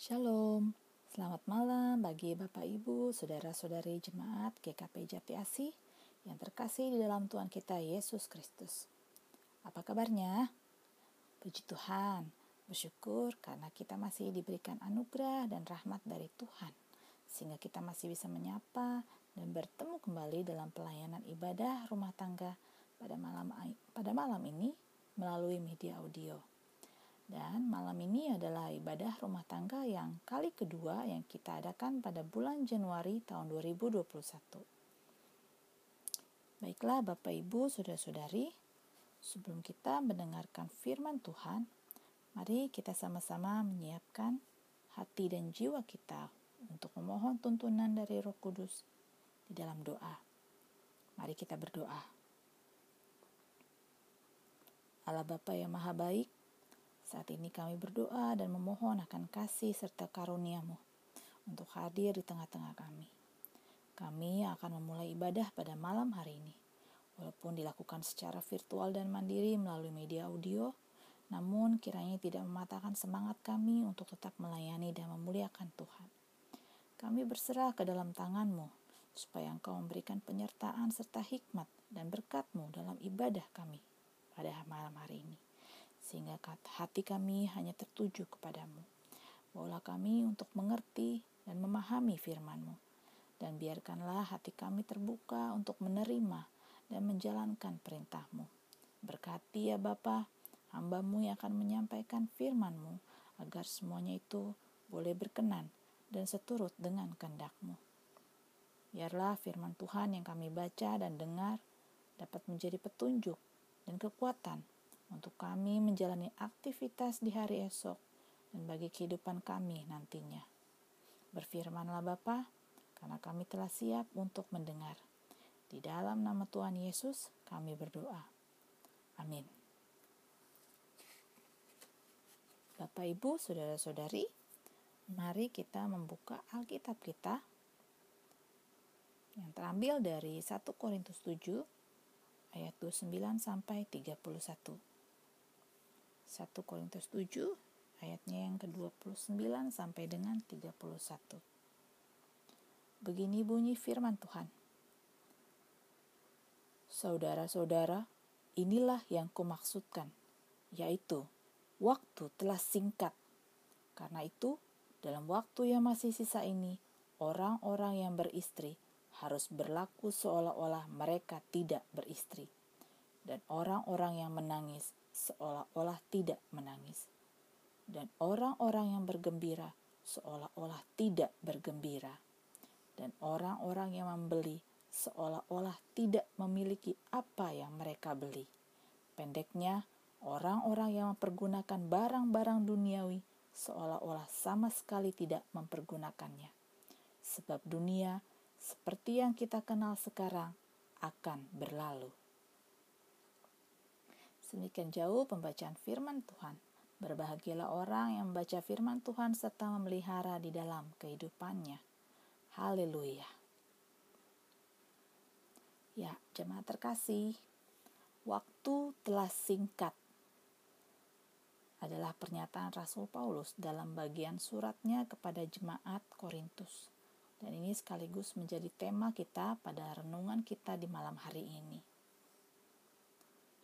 Shalom, selamat malam bagi Bapak Ibu, Saudara-saudari Jemaat GKP Jati Asih yang terkasih di dalam Tuhan kita Yesus Kristus. Apa kabarnya? Puji Tuhan, bersyukur karena kita masih diberikan anugerah dan rahmat dari Tuhan, sehingga kita masih bisa menyapa dan bertemu kembali dalam pelayanan ibadah rumah tangga pada malam pada malam ini melalui media audio. Dan malam ini adalah ibadah rumah tangga yang kali kedua yang kita adakan pada bulan Januari tahun 2021. Baiklah Bapak Ibu, Saudara-saudari, sebelum kita mendengarkan firman Tuhan, mari kita sama-sama menyiapkan hati dan jiwa kita untuk memohon tuntunan dari Roh Kudus di dalam doa. Mari kita berdoa. Allah Bapa yang Maha Baik, saat ini kami berdoa dan memohon akan kasih serta karuniamu untuk hadir di tengah-tengah kami. Kami akan memulai ibadah pada malam hari ini. Walaupun dilakukan secara virtual dan mandiri melalui media audio, namun kiranya tidak mematahkan semangat kami untuk tetap melayani dan memuliakan Tuhan. Kami berserah ke dalam tanganmu, supaya engkau memberikan penyertaan serta hikmat dan berkatmu dalam ibadah kami pada malam hari ini sehingga hati kami hanya tertuju kepadamu. Bawalah kami untuk mengerti dan memahami firman-Mu, dan biarkanlah hati kami terbuka untuk menerima dan menjalankan perintah-Mu. Berkati ya Bapa, hambamu yang akan menyampaikan firman-Mu, agar semuanya itu boleh berkenan dan seturut dengan kehendak-Mu. Biarlah firman Tuhan yang kami baca dan dengar dapat menjadi petunjuk dan kekuatan untuk kami menjalani aktivitas di hari esok dan bagi kehidupan kami nantinya. Berfirmanlah Bapa, karena kami telah siap untuk mendengar. Di dalam nama Tuhan Yesus kami berdoa. Amin. Bapak Ibu, Saudara-saudari, mari kita membuka Alkitab kita yang terambil dari 1 Korintus 7 ayat 29 sampai 31. 1 Korintus 7 ayatnya yang ke-29 sampai dengan 31. Begini bunyi firman Tuhan. Saudara-saudara, inilah yang kumaksudkan, yaitu waktu telah singkat. Karena itu, dalam waktu yang masih sisa ini, orang-orang yang beristri harus berlaku seolah-olah mereka tidak beristri. Dan orang-orang yang menangis seolah-olah tidak menangis, dan orang-orang yang bergembira seolah-olah tidak bergembira, dan orang-orang yang membeli seolah-olah tidak memiliki apa yang mereka beli. Pendeknya, orang-orang yang mempergunakan barang-barang duniawi seolah-olah sama sekali tidak mempergunakannya, sebab dunia seperti yang kita kenal sekarang akan berlalu. Semikian jauh pembacaan firman Tuhan. Berbahagialah orang yang membaca firman Tuhan serta memelihara di dalam kehidupannya. Haleluya. Ya, jemaat terkasih, waktu telah singkat adalah pernyataan Rasul Paulus dalam bagian suratnya kepada jemaat Korintus. Dan ini sekaligus menjadi tema kita pada renungan kita di malam hari ini.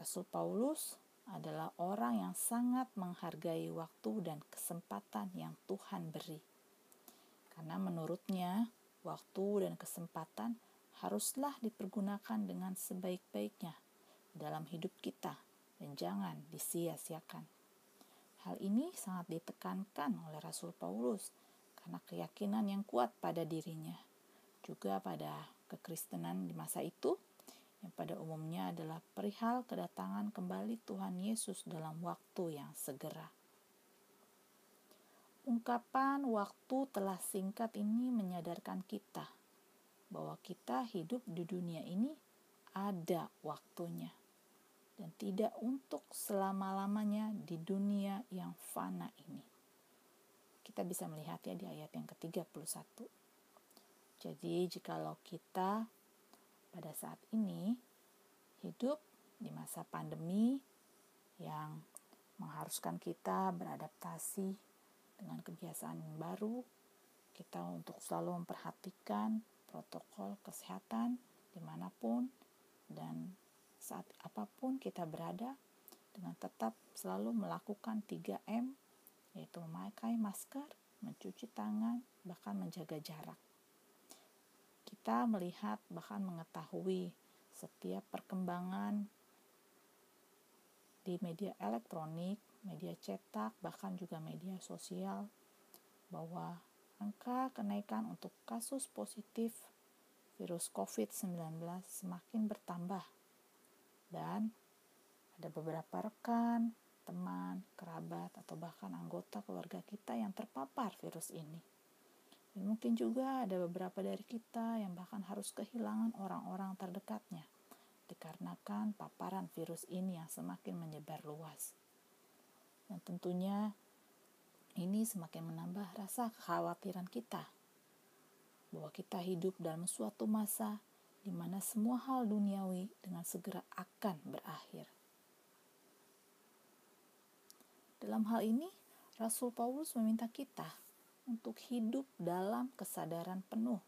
Rasul Paulus adalah orang yang sangat menghargai waktu dan kesempatan yang Tuhan beri. Karena menurutnya, waktu dan kesempatan haruslah dipergunakan dengan sebaik-baiknya dalam hidup kita dan jangan disia-siakan. Hal ini sangat ditekankan oleh Rasul Paulus karena keyakinan yang kuat pada dirinya, juga pada kekristenan di masa itu yang pada umumnya adalah perihal kedatangan kembali Tuhan Yesus dalam waktu yang segera. Ungkapan waktu telah singkat ini menyadarkan kita bahwa kita hidup di dunia ini ada waktunya dan tidak untuk selama-lamanya di dunia yang fana ini. Kita bisa melihatnya di ayat yang ke-31. Jadi jikalau kita pada saat ini hidup di masa pandemi yang mengharuskan kita beradaptasi dengan kebiasaan yang baru kita untuk selalu memperhatikan protokol kesehatan di mana pun dan saat apa pun kita berada dengan tetap selalu melakukan 3M yaitu memakai masker, mencuci tangan, bahkan menjaga jarak. Kita melihat bahkan mengetahui setiap perkembangan di media elektronik, media cetak, bahkan juga media sosial bahwa angka kenaikan untuk kasus positif virus COVID-19 semakin bertambah dan ada beberapa rekan, teman, kerabat, atau bahkan anggota keluarga kita yang terpapar virus ini. Dan mungkin juga ada beberapa dari kita yang bahkan harus kehilangan orang-orang terdekatnya dikarenakan paparan virus ini yang semakin menyebar luas. Dan tentunya ini semakin menambah rasa kekhawatiran kita bahwa kita hidup dalam suatu masa di mana semua hal duniawi dengan segera akan berakhir. Dalam hal ini, Rasul Paulus meminta kita untuk hidup dalam kesadaran penuh.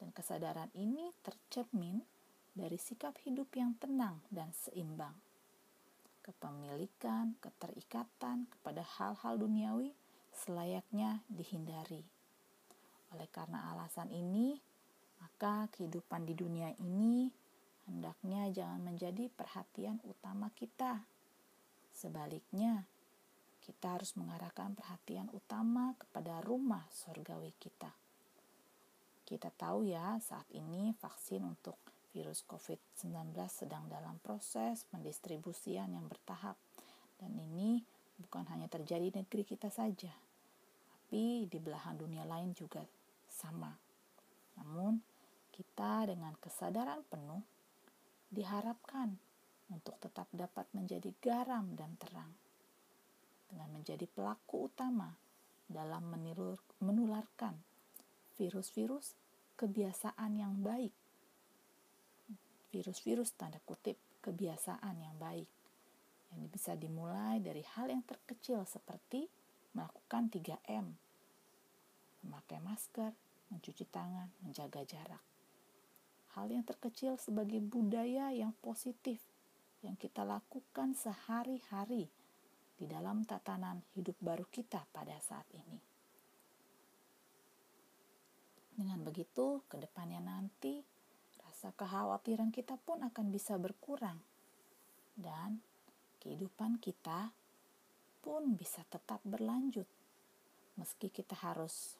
Dan kesadaran ini tercermin dari sikap hidup yang tenang dan seimbang. Kepemilikan, keterikatan kepada hal-hal duniawi selayaknya dihindari. Oleh karena alasan ini, maka kehidupan di dunia ini hendaknya jangan menjadi perhatian utama kita. Sebaliknya, kita harus mengarahkan perhatian utama kepada rumah surgawi kita. Kita tahu ya, saat ini vaksin untuk virus COVID-19 sedang dalam proses pendistribusian yang bertahap. Dan ini bukan hanya terjadi di negeri kita saja, tapi di belahan dunia lain juga sama. Namun, kita dengan kesadaran penuh diharapkan untuk tetap dapat menjadi garam dan terang dengan menjadi pelaku utama dalam menilur, menularkan virus-virus kebiasaan yang baik. Virus-virus tanda kutip kebiasaan yang baik. Yang bisa dimulai dari hal yang terkecil seperti melakukan 3M. Memakai masker, mencuci tangan, menjaga jarak. Hal yang terkecil sebagai budaya yang positif yang kita lakukan sehari-hari di dalam tatanan hidup baru kita pada saat ini. Dengan begitu, ke depannya nanti rasa kekhawatiran kita pun akan bisa berkurang dan kehidupan kita pun bisa tetap berlanjut meski kita harus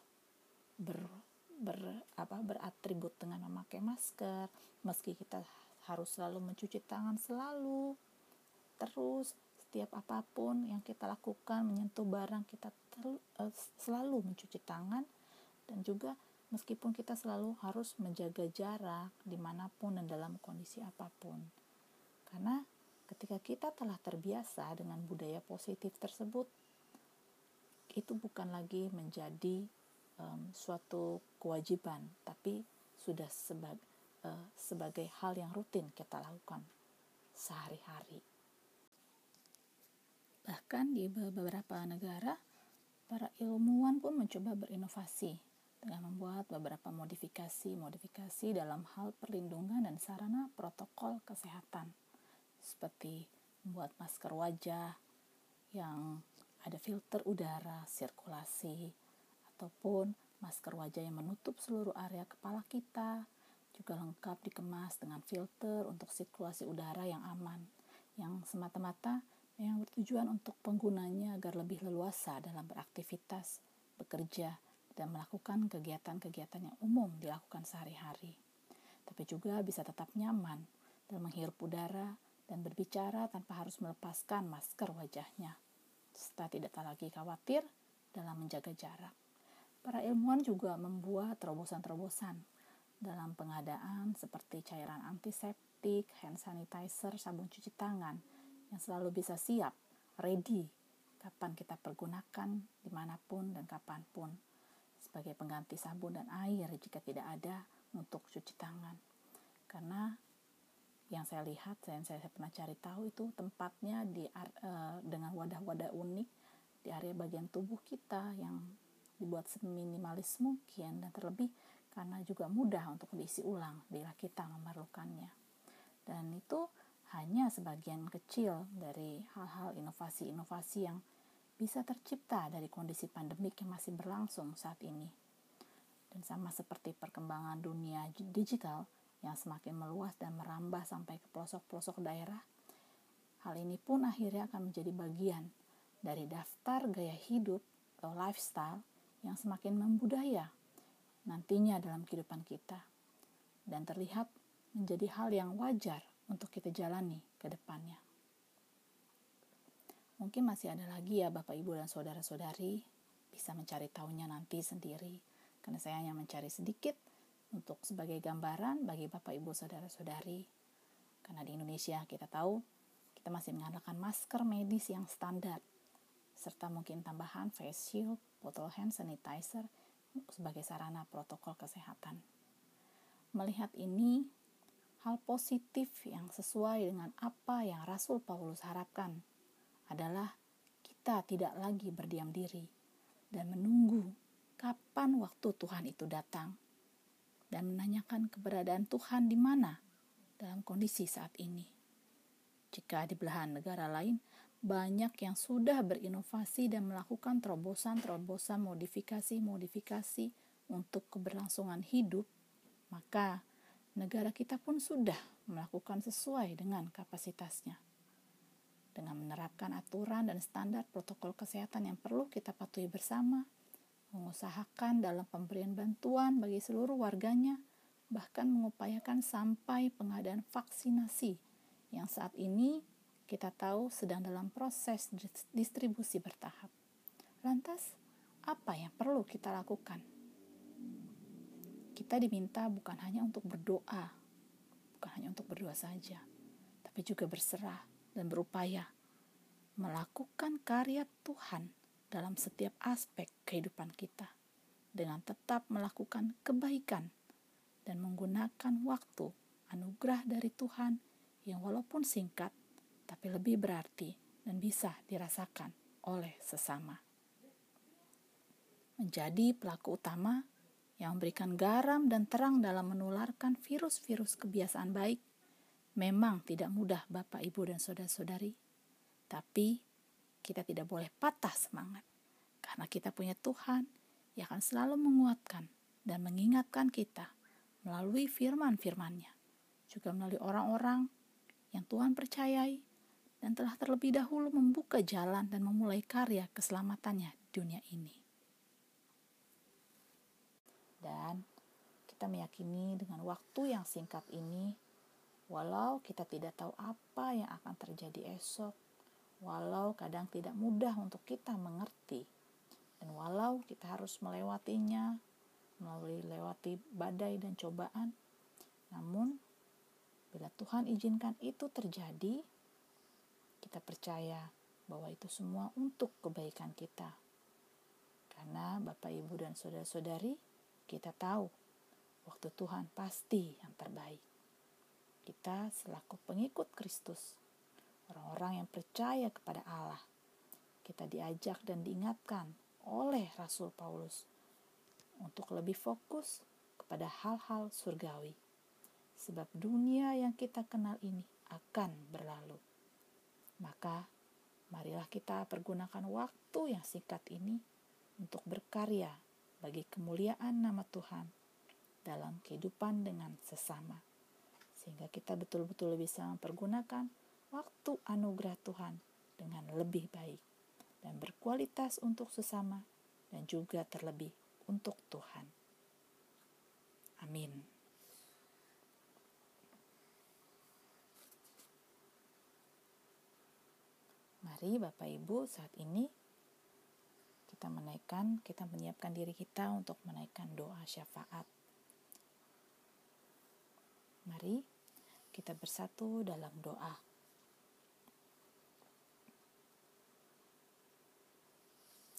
ber, ber apa beratribut dengan memakai masker, meski kita harus selalu mencuci tangan selalu terus setiap apa pun yang kita lakukan menyentuh barang kita uh, selalu mencuci tangan dan juga meskipun kita selalu harus menjaga jarak di mana pun dan dalam kondisi apa pun karena ketika kita telah terbiasa dengan budaya positif tersebut itu bukan lagi menjadi um, suatu kewajiban tapi sudah sebag, uh, sebagai hal yang rutin kita lakukan sehari-hari. Bahkan di beberapa negara, para ilmuwan pun mencoba berinovasi dengan membuat beberapa modifikasi-modifikasi dalam hal perlindungan dan sarana protokol kesehatan, seperti membuat masker wajah yang ada filter udara sirkulasi, ataupun masker wajah yang menutup seluruh area kepala kita, juga lengkap dikemas dengan filter untuk sirkulasi udara yang aman, yang semata-mata yang bertujuan untuk penggunanya agar lebih leluasa dalam beraktivitas, bekerja, dan melakukan kegiatan-kegiatan yang umum dilakukan sehari-hari. Tapi juga bisa tetap nyaman dan menghirup udara dan berbicara tanpa harus melepaskan masker wajahnya, serta tidak lagi khawatir dalam menjaga jarak. Para ilmuwan juga membuat terobosan-terobosan dalam pengadaan seperti cairan antiseptik, hand sanitizer, sabun cuci tangan, yang selalu bisa siap, ready, kapan kita pergunakan, di mana pun dan kapan pun, sebagai pengganti sabun dan air jika tidak ada untuk cuci tangan. Karena yang saya lihat, saya, saya pernah cari tahu itu tempatnya di uh, dengan wadah-wadah unik di area bagian tubuh kita yang dibuat seminimalis mungkin dan terlebih karena juga mudah untuk diisi ulang bila kita memerlukannya. Dan itu hanya sebagian kecil dari hal-hal inovasi-inovasi yang bisa tercipta dari kondisi pandemik yang masih berlangsung saat ini. Dan sama seperti perkembangan dunia digital yang semakin meluas dan merambah sampai ke pelosok-pelosok daerah, hal ini pun akhirnya akan menjadi bagian dari daftar gaya hidup atau lifestyle yang semakin membudaya nantinya dalam kehidupan kita dan terlihat menjadi hal yang wajar untuk kita jalani ke depannya. Mungkin masih ada lagi ya Bapak Ibu dan Saudara-saudari bisa mencari tahunya nanti sendiri karena saya hanya mencari sedikit untuk sebagai gambaran bagi Bapak Ibu Saudara-saudari. Karena di Indonesia kita tahu kita masih mengandalkan masker medis yang standar serta mungkin tambahan face shield, bottle hand sanitizer sebagai sarana protokol kesehatan. Melihat ini, hal positif yang sesuai dengan apa yang Rasul Paulus harapkan adalah kita tidak lagi berdiam diri dan menunggu kapan waktu Tuhan itu datang dan menanyakan keberadaan Tuhan di mana dalam kondisi saat ini. Jika di belahan negara lain, banyak yang sudah berinovasi dan melakukan terobosan-terobosan modifikasi-modifikasi untuk keberlangsungan hidup, maka negara kita pun sudah melakukan sesuai dengan kapasitasnya. Dengan menerapkan aturan dan standar protokol kesehatan yang perlu kita patuhi bersama, mengusahakan dalam pemberian bantuan bagi seluruh warganya, bahkan mengupayakan sampai pengadaan vaksinasi yang saat ini kita tahu sedang dalam proses distribusi bertahap. Lantas, apa yang perlu kita lakukan? Kita diminta bukan hanya untuk berdoa, bukan hanya untuk berdoa saja, tapi juga berserah dan berupaya melakukan karya Tuhan dalam setiap aspek kehidupan kita dengan tetap melakukan kebaikan dan menggunakan waktu anugerah dari Tuhan yang walaupun singkat tapi lebih berarti dan bisa dirasakan oleh sesama. Menjadi pelaku utama yang memberikan garam dan terang dalam menularkan virus-virus kebiasaan baik memang tidak mudah Bapak, Ibu, dan Saudara-saudari. Tapi kita tidak boleh patah semangat karena kita punya Tuhan yang akan selalu menguatkan dan mengingatkan kita melalui firman-firmannya, juga melalui orang-orang yang Tuhan percayai dan telah terlebih dahulu membuka jalan dan memulai karya keselamatannya di dunia ini. Dan kita meyakini dengan waktu yang singkat ini, walau kita tidak tahu apa yang akan terjadi esok, walau kadang tidak mudah untuk kita mengerti, dan walau kita harus melewatinya, melalui lewati badai dan cobaan, namun bila Tuhan izinkan itu terjadi, kita percaya bahwa itu semua untuk kebaikan kita. Karena Bapak, Ibu, dan saudara-saudari, kita tahu waktu Tuhan pasti yang terbaik. Kita selaku pengikut Kristus, orang-orang yang percaya kepada Allah, kita diajak dan diingatkan oleh Rasul Paulus untuk lebih fokus kepada hal-hal surgawi. Sebab dunia yang kita kenal ini akan berlalu. Maka, marilah kita pergunakan waktu yang singkat ini untuk berkarya bagi kemuliaan nama Tuhan dalam kehidupan dengan sesama, sehingga kita betul-betul bisa mempergunakan waktu anugerah Tuhan dengan lebih baik dan berkualitas untuk sesama, dan juga terlebih untuk Tuhan. Amin. Mari Bapak Ibu saat ini kita menaikkan, kita menyiapkan diri kita untuk menaikkan doa syafaat. Mari kita bersatu dalam doa.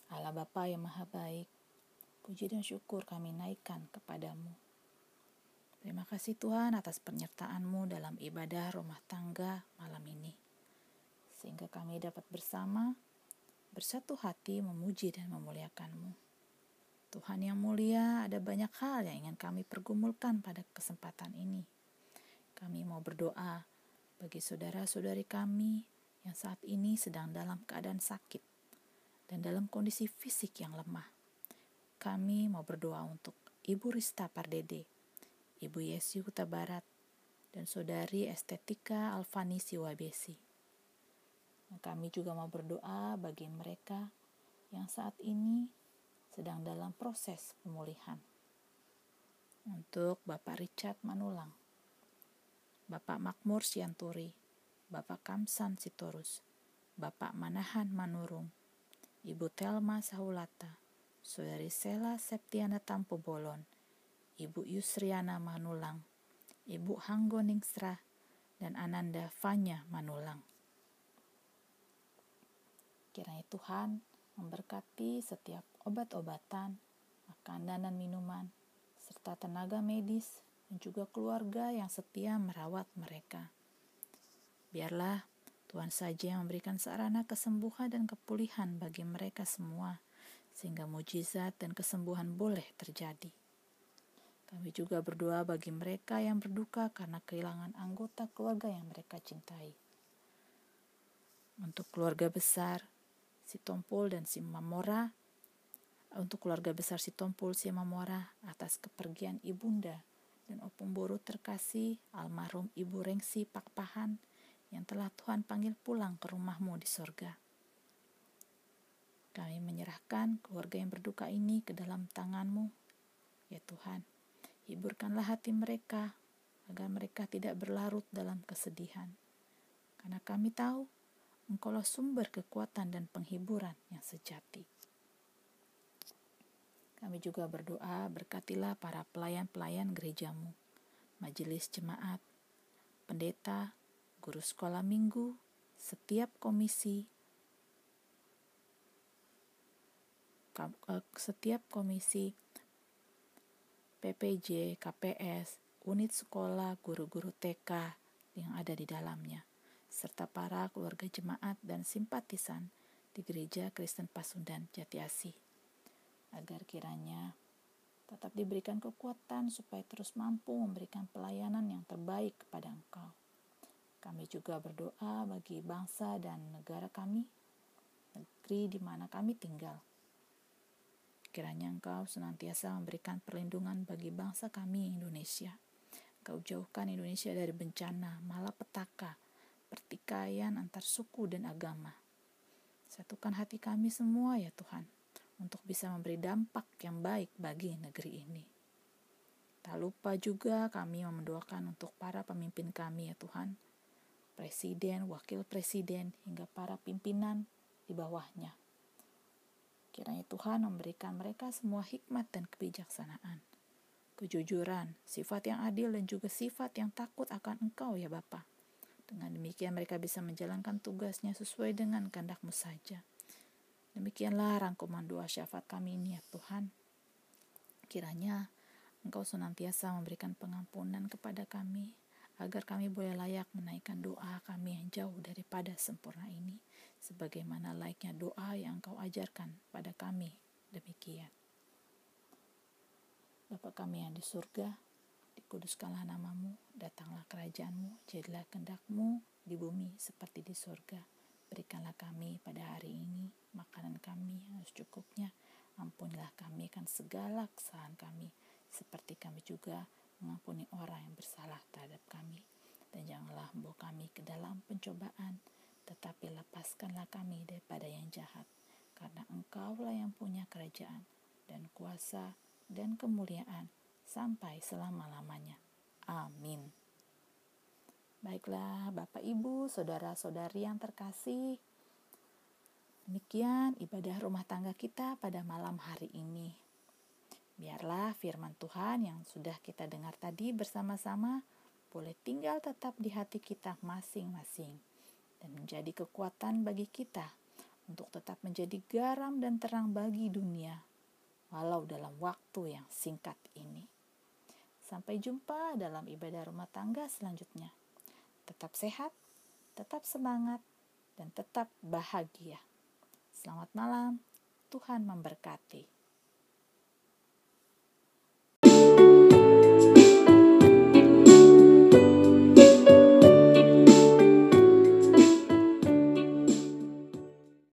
Allah Bapa yang Maha Baik, puji dan syukur kami naikkan kepadamu. Terima kasih Tuhan atas penyertaan-Mu dalam ibadah rumah tangga malam ini sehingga kami dapat bersama bersatu hati memuji dan memuliakan-Mu. Tuhan yang mulia, ada banyak hal yang ingin kami pergumulkan pada kesempatan ini. Kami mau berdoa bagi saudara-saudari kami yang saat ini sedang dalam keadaan sakit dan dalam kondisi fisik yang lemah. Kami mau berdoa untuk Ibu Rista Pardede, Ibu Yesi Huta Barat, dan Saudari Estetika Alfani Siwabesi. Kami juga mau berdoa bagi mereka yang saat ini sedang dalam proses pemulihan. Untuk Bapak Richard Manulang, Bapak Makmur Sianturi, Bapak Kamsan Sitorus, Bapak Manahan Manurung, Ibu Telma Sahulata, Saudari Sela Septiana Tampo Bolon, Ibu Yusriana Manulang, Ibu Hanggo Ningsra, dan Ananda Fanya Manulang. Kiranya Tuhan memberkati setiap obat-obatan, makanan dan minuman, serta tenaga medis dan juga keluarga yang setia merawat mereka. Biarlah Tuhan saja yang memberikan sarana kesembuhan dan kepulihan bagi mereka semua, sehingga mujizat dan kesembuhan boleh terjadi. Kami juga berdoa bagi mereka yang berduka karena kehilangan anggota keluarga yang mereka cintai. Untuk keluarga besar, si Tompul dan si Mamora, untuk keluarga besar si Tompul si Mamora atas kepergian ibunda dan opung boru terkasih almarhum Ibu Rengsi Pakpahan yang telah Tuhan panggil pulang ke rumahmu di sorga. Kami menyerahkan keluarga yang berduka ini ke dalam tanganmu, ya Tuhan. Hiburkanlah hati mereka agar mereka tidak berlarut dalam kesedihan. Karena kami tahu Engkaulah sumber kekuatan dan penghiburan yang sejati. Kami juga berdoa, berkatilah para pelayan-pelayan gerejamu, majelis jemaat, pendeta, guru sekolah minggu, setiap komisi, eh, setiap komisi PPJ, KPS, unit sekolah, guru-guru TK yang ada di dalamnya, serta para keluarga jemaat dan simpatisan di Gereja Kristen Pasundan Jati Asih agar kiranya tetap diberikan kekuatan supaya terus mampu memberikan pelayanan yang terbaik kepada Engkau. Kami juga berdoa bagi bangsa dan negara kami, negeri di mana kami tinggal. Kiranya Engkau senantiasa memberikan perlindungan bagi bangsa kami Indonesia. Engkau jauhkan Indonesia dari bencana, malapetaka, pertikaian antar suku dan agama. Satukan hati kami semua ya Tuhan untuk bisa memberi dampak yang baik bagi negeri ini. Tak lupa juga kami mendoakan untuk para pemimpin kami ya Tuhan, presiden, wakil presiden, hingga para pimpinan di bawahnya. Kiranya Tuhan memberikan mereka semua hikmat dan kebijaksanaan, kejujuran, sifat yang adil dan juga sifat yang takut akan Engkau ya Bapa. Dengan demikian mereka bisa menjalankan tugasnya sesuai dengan kehendakmu saja. Demikianlah rangkuman doa syafaat kami ini ya Tuhan. Kiranya Engkau senantiasa memberikan pengampunan kepada kami, agar kami boleh layak menaikkan doa kami yang jauh daripada sempurna ini, sebagaimana laiknya doa yang Engkau ajarkan pada kami. Demikian. Bapa kami yang di surga, dikuduskanlah namamu, datanglah kerajaanmu, jadilah kehendakmu di bumi seperti di surga. Berikanlah kami pada hari ini makanan kami yang secukupnya. Ampunilah kami kan segala kesalahan kami, seperti kami juga mengampuni orang yang bersalah terhadap kami. Dan janganlah membawa kami ke dalam pencobaan, tetapi lepaskanlah kami daripada yang jahat. Karena engkaulah yang punya kerajaan dan kuasa dan kemuliaan sampai selama-lamanya. Amin. Baiklah, Bapak, Ibu, saudara-saudari yang terkasih, demikian ibadah rumah tangga kita pada malam hari ini. Biarlah firman Tuhan yang sudah kita dengar tadi bersama-sama boleh tinggal tetap di hati kita masing-masing dan menjadi kekuatan bagi kita untuk tetap menjadi garam dan terang bagi dunia, walau dalam waktu yang singkat ini. Sampai jumpa dalam ibadah rumah tangga selanjutnya tetap sehat, tetap semangat, dan tetap bahagia. Selamat malam, Tuhan memberkati.